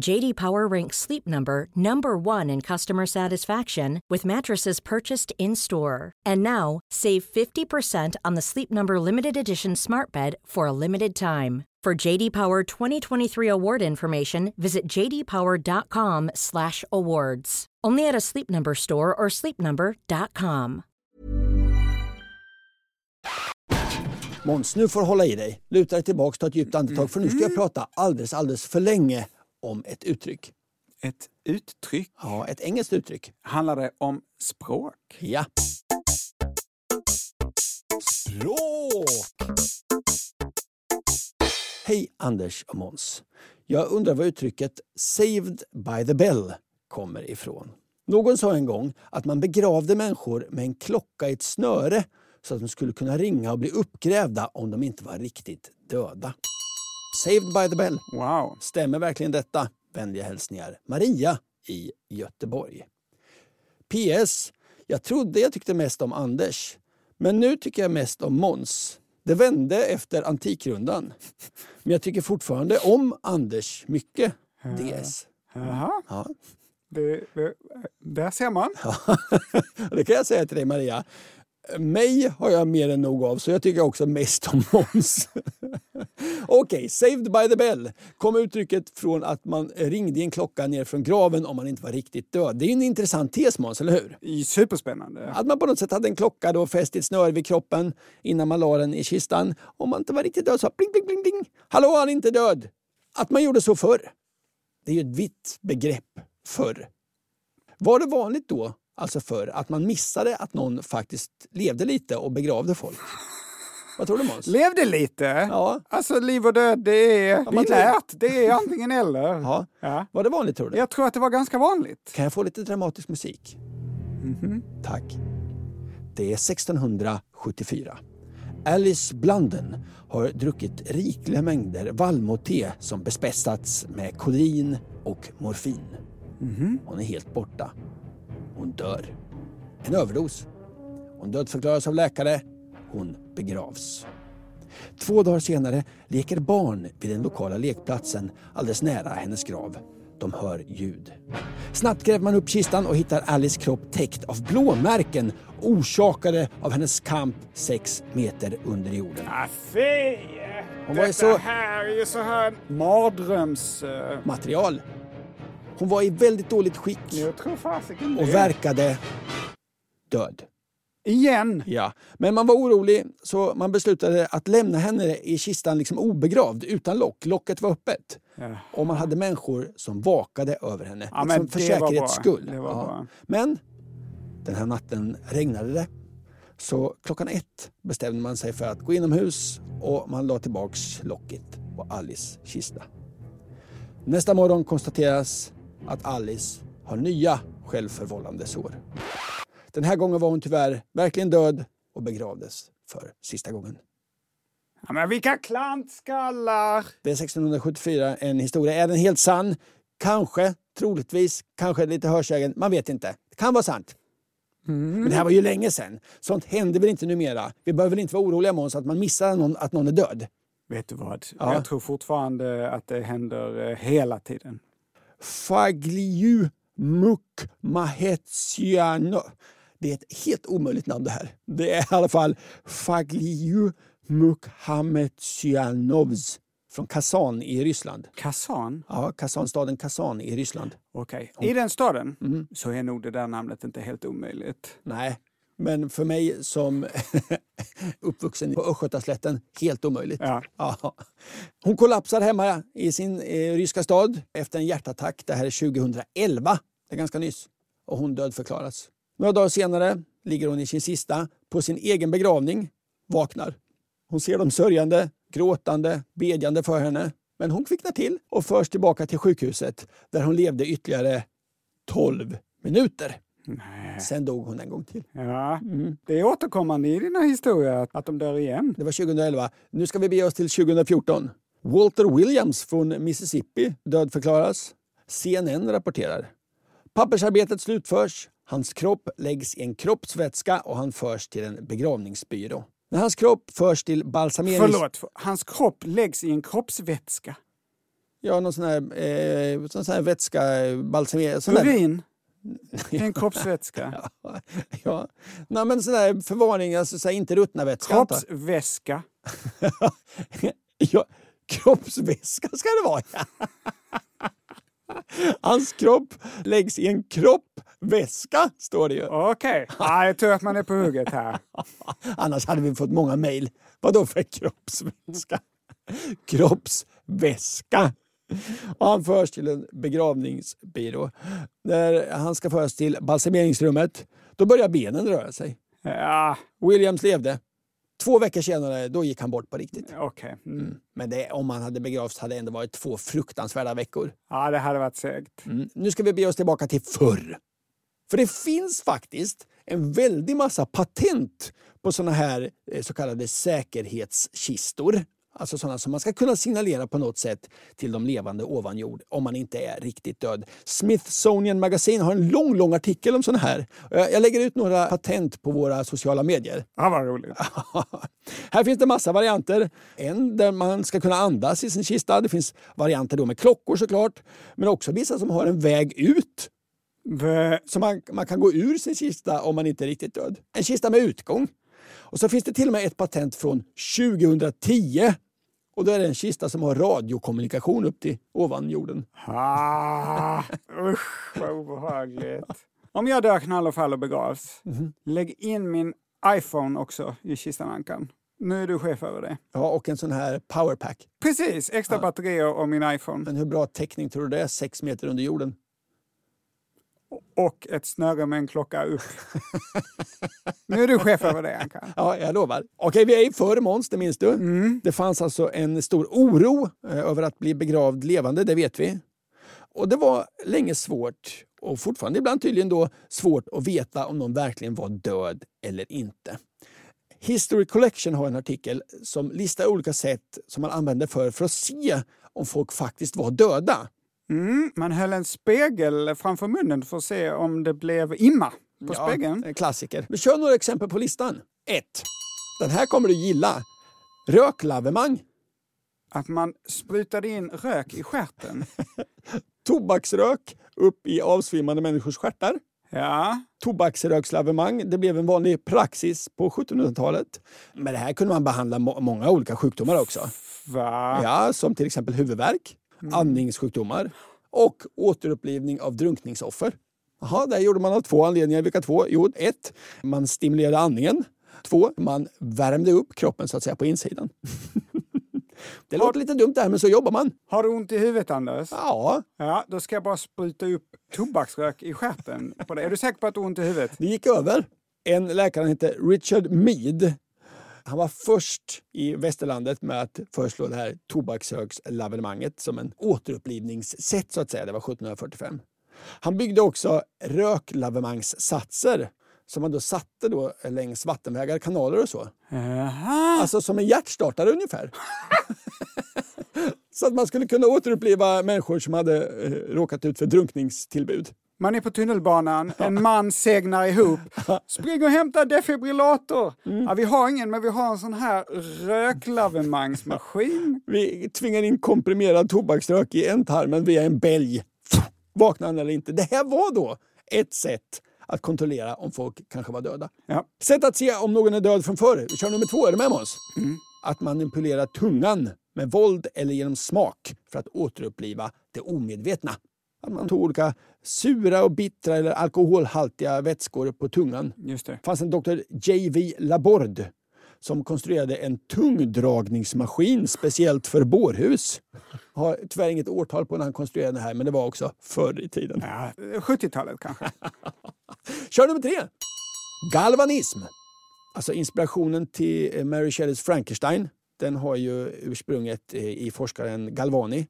Speaker 8: JD Power ranks Sleep Number number 1 in customer satisfaction with mattresses purchased in-store. And now, save 50% on the Sleep Number limited edition Smart Bed for a limited time. For JD Power 2023 award information, visit jdpower.com/awards. Only at a Sleep Number store or sleepnumber.com.
Speaker 1: Måns, nu får du hålla i dig. Luta dig tillbaka, ta ett djupt andetag för nu ska jag mm. prata alldeles, alldeles för länge om ett uttryck.
Speaker 2: Ett uttryck.
Speaker 1: Ja, ett engelskt uttryck.
Speaker 2: Handlar det om språk?
Speaker 1: Ja. Språk! Hej Anders och Måns. Jag undrar var uttrycket “saved by the bell” kommer ifrån. Någon sa en gång att man begravde människor med en klocka i ett snöre så att de skulle kunna ringa och bli uppgrävda om de inte var riktigt döda. Saved by the bell.
Speaker 2: Wow.
Speaker 1: Stämmer verkligen detta? Vänliga hälsningar Maria i Göteborg. PS. Jag trodde jag tyckte mest om Anders, men nu tycker jag mest om Måns. Det vände efter Antikrundan. Men jag tycker fortfarande om Anders mycket. DS.
Speaker 2: Jaha.
Speaker 1: Ja.
Speaker 2: Det, det, där ser man.
Speaker 1: Det kan jag säga till dig Maria. Mig har jag mer än nog av, så jag tycker också mest om Måns. Okej, saved by the bell kom uttrycket från att man ringde en klocka ner från graven om man inte var riktigt död. Det är en intressant tes Måns, eller hur?
Speaker 2: Superspännande.
Speaker 1: Att man på något sätt hade en klocka då fäst i ett snöre vid kroppen innan man la den i kistan. Om man inte var riktigt död så pling, pling, pling, pling. Hallå, han är inte död! Att man gjorde så förr. Det är ju ett vitt begrepp förr. Var det vanligt då, alltså förr, att man missade att någon faktiskt levde lite och begravde folk? Vad tror du Måns?
Speaker 2: Levde lite?
Speaker 1: Ja.
Speaker 2: Alltså liv och död, det är binärt. Det är antingen eller.
Speaker 1: Ja.
Speaker 2: Ja.
Speaker 1: Var det vanligt tror du?
Speaker 2: Jag tror att det var ganska vanligt.
Speaker 1: Kan jag få lite dramatisk musik? Tack. Det är 1674. Alice Blunden har druckit rikliga mängder vallmote som bespetsats med kodin och morfin. Hon är helt borta. Hon dör. En överdos. Hon dödförklaras av läkare. Hon begravs. Två dagar senare leker barn vid den lokala lekplatsen alldeles nära hennes grav. De hör ljud. Snabbt gräver man upp kistan och hittar Alice kropp täckt av blåmärken orsakade av hennes kamp sex meter under jorden.
Speaker 2: Ah, fy!
Speaker 1: Hon var ju
Speaker 2: Detta
Speaker 1: så-
Speaker 2: här är ju så här mardröms... eh,
Speaker 1: Material. Hon var i väldigt dåligt skick och verkade död.
Speaker 2: Igen!
Speaker 1: Ja, men man var orolig så man beslutade att lämna henne i kistan liksom obegravd utan lock. Locket var öppet.
Speaker 2: Ja.
Speaker 1: Och man hade människor som vakade över henne.
Speaker 2: Ja,
Speaker 1: liksom för säkerhets skull.
Speaker 2: Bra.
Speaker 1: Men den här natten regnade det. Så klockan ett bestämde man sig för att gå inomhus och man la tillbaks locket på Alice kista. Nästa morgon konstateras att Alice har nya självförvållande sår. Den här gången var hon tyvärr verkligen död och begravdes för sista gången.
Speaker 2: Ja, men vilka klantskallar!
Speaker 1: Det är 1674, en historia. Är den helt sann? Kanske, troligtvis, kanske lite hörsägen. Man vet inte. Det kan vara sant. Men det här var ju länge sedan. Sånt händer väl inte numera? Vi behöver väl inte vara oroliga Måns att man missar någon, att någon är död?
Speaker 2: Vet du vad?
Speaker 1: Ja.
Speaker 2: Jag tror fortfarande att det händer eh, hela tiden.
Speaker 1: Fagliu Muk Mahetsiano. Det är ett helt omöjligt namn det här. Det är i alla fall Fagliu Mukhametsyanovs från Kazan i Ryssland.
Speaker 2: Kazan?
Speaker 1: Ja, Kazanstaden Kazan i Ryssland.
Speaker 2: Okej. I den staden
Speaker 1: Mm.
Speaker 2: så är nog det där namnet inte helt omöjligt.
Speaker 1: Nej, men för mig som uppvuxen på Östgötaslätten, helt omöjligt.
Speaker 2: Ja.
Speaker 1: Ja. Hon kollapsar hemma i sin eh, ryska stad efter en hjärtattack. Det här är 2011, det är ganska nyss. Och hon dödförklaras. Några dagar senare ligger hon i sin sista på sin egen begravning, vaknar. Hon ser dem sörjande, gråtande, bedjande för henne. Men hon kvicknar till och förs tillbaka till sjukhuset där hon levde ytterligare 12 minuter. Sen dog hon en gång till.
Speaker 2: Ja,
Speaker 1: Mm.
Speaker 2: det är återkommande i dina historier att de dör igen.
Speaker 1: Det var 2011. Nu ska vi bege oss till 2014. Walter Williams från Mississippi dödförklaras. CNN rapporterar. Pappersarbetet slutförs. Hans kropp läggs i en kroppsvätska och han förs till en begravningsbyrå. När hans kropp förs till balsamerings...
Speaker 2: Förlåt, hans kropp läggs i en kroppsvätska.
Speaker 1: Ja, någon sån här, eh, sån här vätska, balsamering...
Speaker 2: Urin en kroppsvätska.
Speaker 1: Ja, Nej, men sån där förvaring, alltså så här, inte ruttna vätska.
Speaker 2: Kroppsväska.
Speaker 1: ja, kroppsväska ska det vara. ja. Hans kropp läggs i en kroppväska, står det ju.
Speaker 2: Okej, ja, jag tror att man är på hugget här.
Speaker 1: Annars hade vi fått många mejl. Vadå för kroppsväska? Kroppsväska. Och han förs till en begravningsbyrå. När han ska föras till balsameringsrummet, då börjar benen röra sig.
Speaker 2: Ja,
Speaker 1: Williams levde. Två veckor senare, då gick han bort på riktigt.
Speaker 2: okej. Mm.
Speaker 1: Men det, om han hade begravts hade det ändå varit två fruktansvärda veckor.
Speaker 2: Ja, det hade varit segt.
Speaker 1: Mm. Nu ska vi bege oss tillbaka till förr. För det finns faktiskt en väldig massa patent på såna här eh, så kallade säkerhetskistor. Alltså sådana som man ska kunna signalera på något sätt till de levande ovan jord om man inte är riktigt död. Smithsonian Magazine har en lång, lång artikel om sådana här. Jag jag lägger ut några patent på våra sociala medier.
Speaker 2: Ja, vad roligt.
Speaker 1: Här finns det massa varianter. En där man ska kunna andas i sin kista. Det finns varianter då med klockor såklart. Men också vissa som har en väg ut. Så man, man kan gå ur sin kista om man inte är riktigt död. En kista med utgång. Och så finns det till och med ett patent från 2010. Och då är det en kista som har radiokommunikation upp till ovan jorden.
Speaker 2: Ah, usch, vad obehagligt. Om jag dör knall och fall och begravs,
Speaker 1: Mhm.
Speaker 2: lägg in min iPhone också i kistan, Ankan. Nu är du chef över det.
Speaker 1: Ja, och en sån här powerpack.
Speaker 2: Precis, extra batterier och min iPhone.
Speaker 1: Men hur bra täckning tror du det är? Sex meter under jorden?
Speaker 2: Och ett snöre med en klocka upp. nu är du chef över det, Anka.
Speaker 1: Ja, jag lovar. Okej, vi är i förr Måns, det minns du. Det fanns alltså en stor oro eh, över att bli begravd levande, det vet vi. Och det var länge svårt, och fortfarande ibland tydligen då, svårt att veta om någon verkligen var död eller inte. History Collection har en artikel som listar olika sätt som man använde för, för att se om folk faktiskt var döda.
Speaker 2: Mm, man höll en spegel framför munnen för att se om det blev imma på spegeln.
Speaker 1: en klassiker. Vi kör några exempel på listan. 1. Den här kommer du gilla. Röklavemang.
Speaker 2: Att man sprutade in rök i stjärten.
Speaker 1: Tobaksrök upp i avsvimmande människors stjärtar.
Speaker 2: Ja.
Speaker 1: Tobaksrökslavemang det blev en vanlig praxis på 1700-talet. Med det här kunde man behandla må många olika sjukdomar också.
Speaker 2: Va?
Speaker 1: Ja, som till exempel huvudvärk, andningssjukdomar och återupplivning av drunkningsoffer. Jaha, det gjorde man av två anledningar. Vilka två? Jo, ett, man stimulerade andningen. Två, man värmde upp kroppen så att säga på insidan. Det låter lite dumt det här, men så jobbar man.
Speaker 2: Har du ont i huvudet, Anders?
Speaker 1: Ja.
Speaker 2: Ja, då ska jag bara spruta upp tobaksrök i stjärten på dig. Är du säker på att du har ont i huvudet?
Speaker 1: Det gick över. En läkare hette Richard Mead. Han var först i västerlandet med att föreslå det här tobaksrökslavenemanget som en återupplivningssätt så att säga. Det var 1745. Han byggde också röklavemangssatser som man då satte då längs vattenvägar, kanaler och så.
Speaker 2: Jaha.
Speaker 1: Alltså som en hjärtstartare ungefär. så att man skulle kunna återuppliva människor som hade eh, råkat ut för drunkningstillbud.
Speaker 2: Man är på tunnelbanan, en man segnar ihop. Spring och hämta defibrillator! Ja, vi har ingen, men vi har en sån här röklavemangsmaskin.
Speaker 1: Vi tvingar in komprimerad tobaksrök i ändtarmen via en bälg. Vaknar han eller inte? Det här var då ett sätt att kontrollera om folk kanske var döda.
Speaker 2: Ja.
Speaker 1: Sätt att se om någon är död från förr. Vi kör nummer två. Är du med oss? Att manipulera tungan med våld eller genom smak för att återuppliva det omedvetna. Man tog olika sura och bittra eller alkoholhaltiga vätskor på tungan.
Speaker 2: Just det.
Speaker 1: Det fanns en doktor J.V. Laborde som konstruerade en tungdragningsmaskin speciellt för bårhus. Har tyvärr inget årtal på när han konstruerade det här, men det var också förr i tiden.
Speaker 2: Ja, 70-talet kanske.
Speaker 1: Kör nummer tre. Galvanism. Alltså inspirationen till eh, Mary Shelleys Frankenstein. Den har ju ursprunget eh, i forskaren Galvani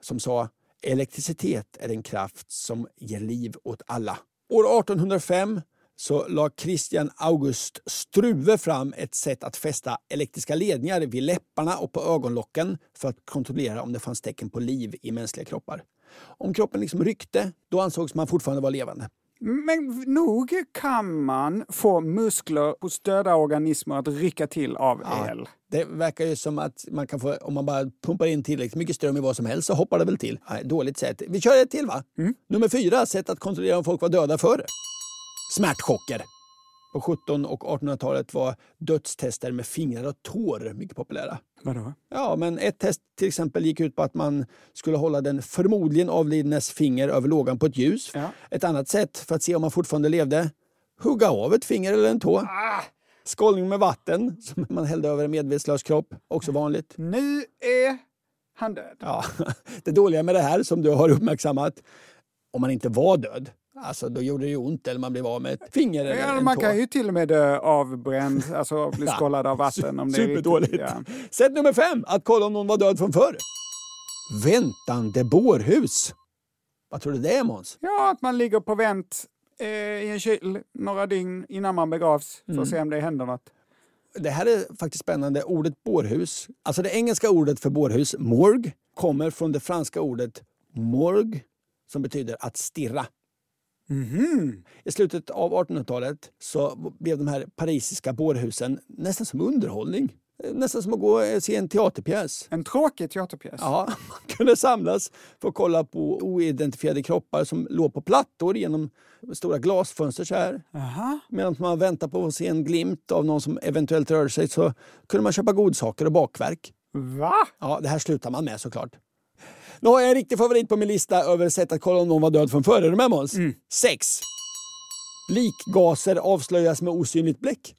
Speaker 1: som sa elektricitet är en kraft som ger liv åt alla. År 1805 så la Christian August Struve fram ett sätt att fästa elektriska ledningar vid läpparna och på ögonlocken för att kontrollera om det fanns tecken på liv i mänskliga kroppar. Om kroppen liksom ryckte, då ansågs man fortfarande vara levande.
Speaker 2: Men nog kan man få muskler hos döda organismer att rycka till av el.
Speaker 1: Det verkar ju som att man kan få, om man bara pumpar in tillräckligt mycket ström i vad som helst så hoppar det väl till. Nej, dåligt sätt. Vi kör ett till va? Nummer fyra, sätt att kontrollera om folk var döda förr. Smärtchocker. På 1700 och 1800-talet var dödstester med fingrar och tår mycket populära.
Speaker 2: Vadå?
Speaker 1: Ja, men ett test till exempel gick ut på att man skulle hålla den förmodligen avlidnes finger över lågan på ett ljus.
Speaker 2: Ja.
Speaker 1: Ett annat sätt för att se om man fortfarande levde, hugga av ett finger eller en tå. Skållning med vatten som man hällde över en medvetslös kropp, också vanligt.
Speaker 2: Nu är han död.
Speaker 1: Ja, det dåliga med det här som du har uppmärksammat, om man inte var död, alltså då gjorde det ju ont eller man blev av med ett finger eller
Speaker 2: Ja,
Speaker 1: en
Speaker 2: man
Speaker 1: tå.
Speaker 2: kan ju till och med dö avbränd, alltså bli skållad av vatten. Om det är
Speaker 1: Superdåligt.
Speaker 2: riktigt, ja.
Speaker 1: Sätt nummer fem, att kolla om någon var död från förr. Väntande bårhus. Vad tror du det är Måns?
Speaker 2: ja, att man ligger på vänt eh, i en kyl några dygn innan man begravs för
Speaker 1: Mm.
Speaker 2: att se om det händer något.
Speaker 1: Det här är faktiskt spännande. Ordet bårhus, alltså det engelska ordet för bårhus, morgue, kommer från det franska ordet morgue som betyder att stirra. I slutet av 1800-talet så blev de här parisiska bårhusen nästan som underhållning. Nästan som att gå och se en teaterpjäs.
Speaker 2: En tråkig teaterpjäs.
Speaker 1: Ja, man kunde samlas för att kolla på oidentifierade kroppar som låg på plattor genom stora glasfönster så här.
Speaker 2: Aha.
Speaker 1: Medan man väntar på att se en glimt av någon som eventuellt rörde sig så kunde man köpa godsaker och bakverk.
Speaker 2: Va?
Speaker 1: Ja, det här slutar man med såklart. Nu har jag en riktig favorit på min lista över sätt att kolla om någon var död från förr. Är du med Måns? Sex. Likgaser avslöjas med osynligt bläck.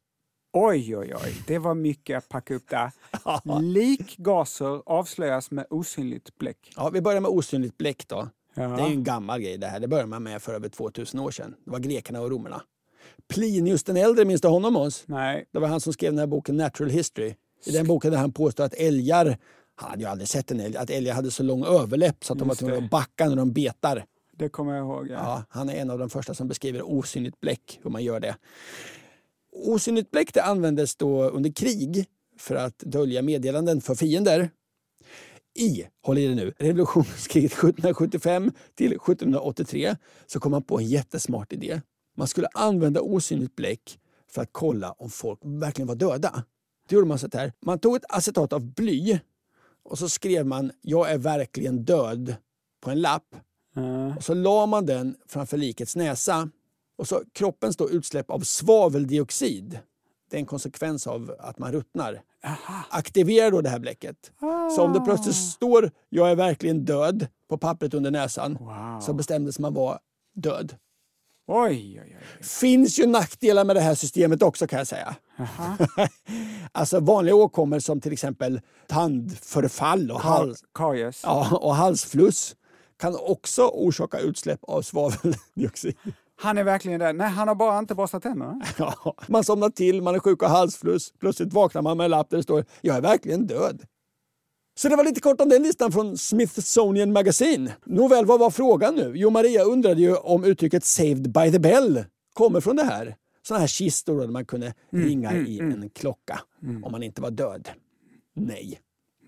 Speaker 2: Oj, oj, oj. Det var mycket att packa upp där. Likgaser avslöjas med osynligt bläck.
Speaker 1: Ja, vi börjar med osynligt bläck då.
Speaker 2: Ja.
Speaker 1: Det är ju en gammal grej det här. Det började man med för över 2000 år sedan. Det var grekerna och romarna. Plinius den äldre, minns du honom Måns?
Speaker 2: Nej.
Speaker 1: Det var han som skrev den här boken Natural History. I den boken där han påstår att älgar, han hade ju aldrig sett en älg, att älgar hade så lång överläpp så att de var
Speaker 2: Just
Speaker 1: tvungna att backa när de betar.
Speaker 2: Det kommer jag ihåg. Ja.
Speaker 1: Ja, han är en av de första som beskriver osynligt bläck, hur man gör det. Osynligt bläck det användes då under krig för att dölja meddelanden för fiender. I, håll i det nu, revolutionskriget 1775 till 1783 så kom man på en jättesmart idé. Man skulle använda osynligt bläck för att kolla om folk verkligen var döda. Det gjorde man så här. Man tog ett acetat av bly och så skrev man “Jag är verkligen död” på en lapp. Och så la man den framför likets näsa. Och så kroppens då utsläpp av svaveldioxid. Det är en konsekvens av att man ruttnar. Aktiverar då det här bläcket. Så om det plötsligt står “Jag är verkligen död” på pappret under näsan så bestämdes man vara död.
Speaker 2: Oj, oj, oj.
Speaker 1: Finns ju nackdelar med det här systemet också kan jag säga. alltså vanliga åkommor som till exempel tandförfall och, hals,
Speaker 2: Karies.
Speaker 1: ja, och halsfluss kan också orsaka utsläpp av svaveldioxid.
Speaker 2: Han är verkligen där. Nej, han har bara inte borstat tänderna.
Speaker 1: Ja, man somnar till, man är sjuk av halsfluss. Plötsligt vaknar man med en lapp där det står “Jag är verkligen död”. Så det var lite kort om den listan från Smithsonian Magazine. Nåväl, vad var frågan nu? Jo, Maria undrade ju om uttrycket “saved by the bell” kommer från det här. Sådana här kistor där man kunde ringa i en klocka om man inte var död. Nej.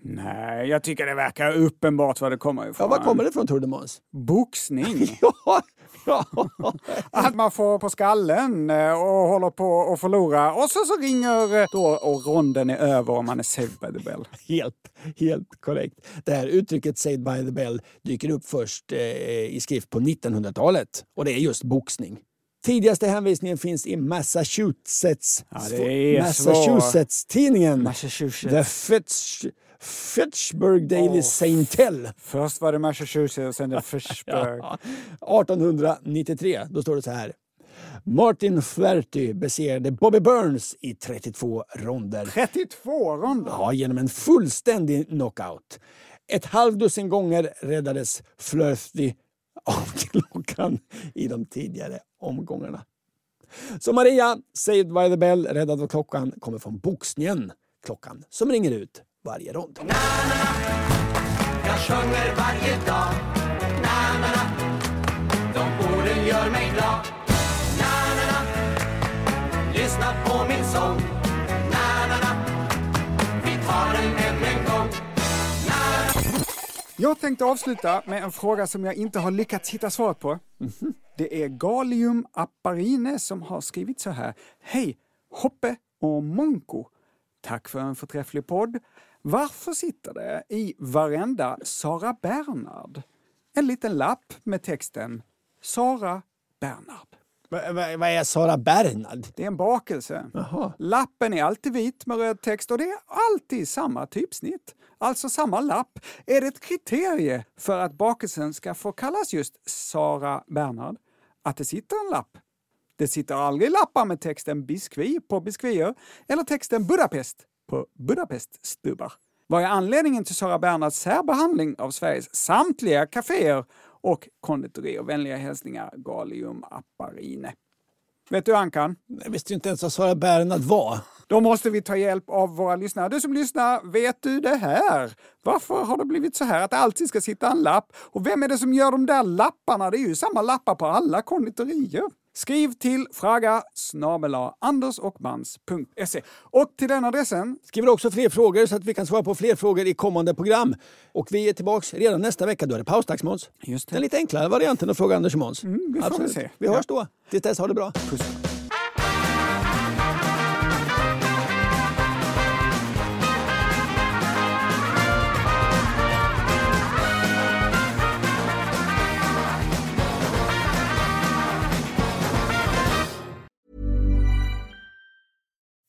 Speaker 2: Nej, jag tycker det verkar uppenbart var det kommer ifrån.
Speaker 1: Ja, var kommer det ifrån tror du Måns?
Speaker 2: Boxning.
Speaker 1: Ja.
Speaker 2: Att man får på skallen eh, och håller på att förlora och så, så ringer eh, då och ronden är över och man är saved by the bell.
Speaker 1: Helt, helt korrekt. Det här uttrycket “saved by the bell” dyker upp först eh, i skrift på 1900-talet. Och det är just boxning. Tidigaste hänvisningen finns i Massachusetts.
Speaker 2: Ja,
Speaker 1: Massachusetts-tidningen.
Speaker 2: Massachusetts.
Speaker 1: The Fitch, Fitchburg Daily
Speaker 2: Åh.
Speaker 1: Saintel.
Speaker 2: Först var det Massachusetts och sen det Fishburg.
Speaker 1: Ja. 1893, då står det så här. Martin Flaherty besegrade Bobby Burns i 32 ronder.
Speaker 2: 32 ronder!
Speaker 1: Ja, genom en fullständig knockout. Ett halvdussin gånger räddades Flaherty av klockan i de tidigare omgångarna. Så Maria, Saved by the Bell, räddad av klockan, kommer från boxningen. Klockan som ringer ut varje rond.
Speaker 9: Jag sjunger varje dag Na-na-na De orden gör mig glad Na-na-na Lyssna på min sång Na-na-na Vi tar den än en gång
Speaker 2: Jag tänkte avsluta med en fråga som jag inte har lyckats hitta svaret på. Det är Galium Apparine som har skrivit så här. Hej Hoppe och Monko. Tack för en förträfflig podd. Varför sitter det i varenda Sara Bernhard en liten lapp med texten Sara Bernhard?
Speaker 1: Vad är Sara Bernhard?
Speaker 2: Det är en bakelse. Lappen är alltid vit med röd text och det är alltid samma typsnitt. Alltså samma lapp. Är det ett kriterie för att bakelsen ska få kallas just Sara Bernhard att det sitter en lapp? Det sitter aldrig lappar med texten biskvi på biskvier eller texten Budapest på Budapeststubbar. Vad är anledningen till Sara Bernhards särbehandling av Sveriges samtliga kaféer och konditorier? Vänliga hälsningar Galium Apparine. Vet du Ankan?
Speaker 1: Jag visste inte ens vad Sara Bernhard var.
Speaker 2: Då måste vi ta hjälp av våra lyssnare. Du som lyssnar, vet du det här? Varför har det blivit så här att det alltid ska sitta en lapp? Och vem är det som gör de där lapparna? Det är ju samma lappar på alla konditorier. Skriv till fraga snabela andersochmans.se. Och till den adressen
Speaker 1: Skriver också fler frågor så att vi kan svara på fler frågor i kommande program. Och vi är tillbaks redan nästa vecka. Då är det pausdags Måns. Den lite enklare varianten att fråga Anders och Måns.
Speaker 2: Mm, vi får
Speaker 1: Absolut.
Speaker 2: se.
Speaker 1: Vi hörs då. Tills dess, ha det bra.
Speaker 2: Puss.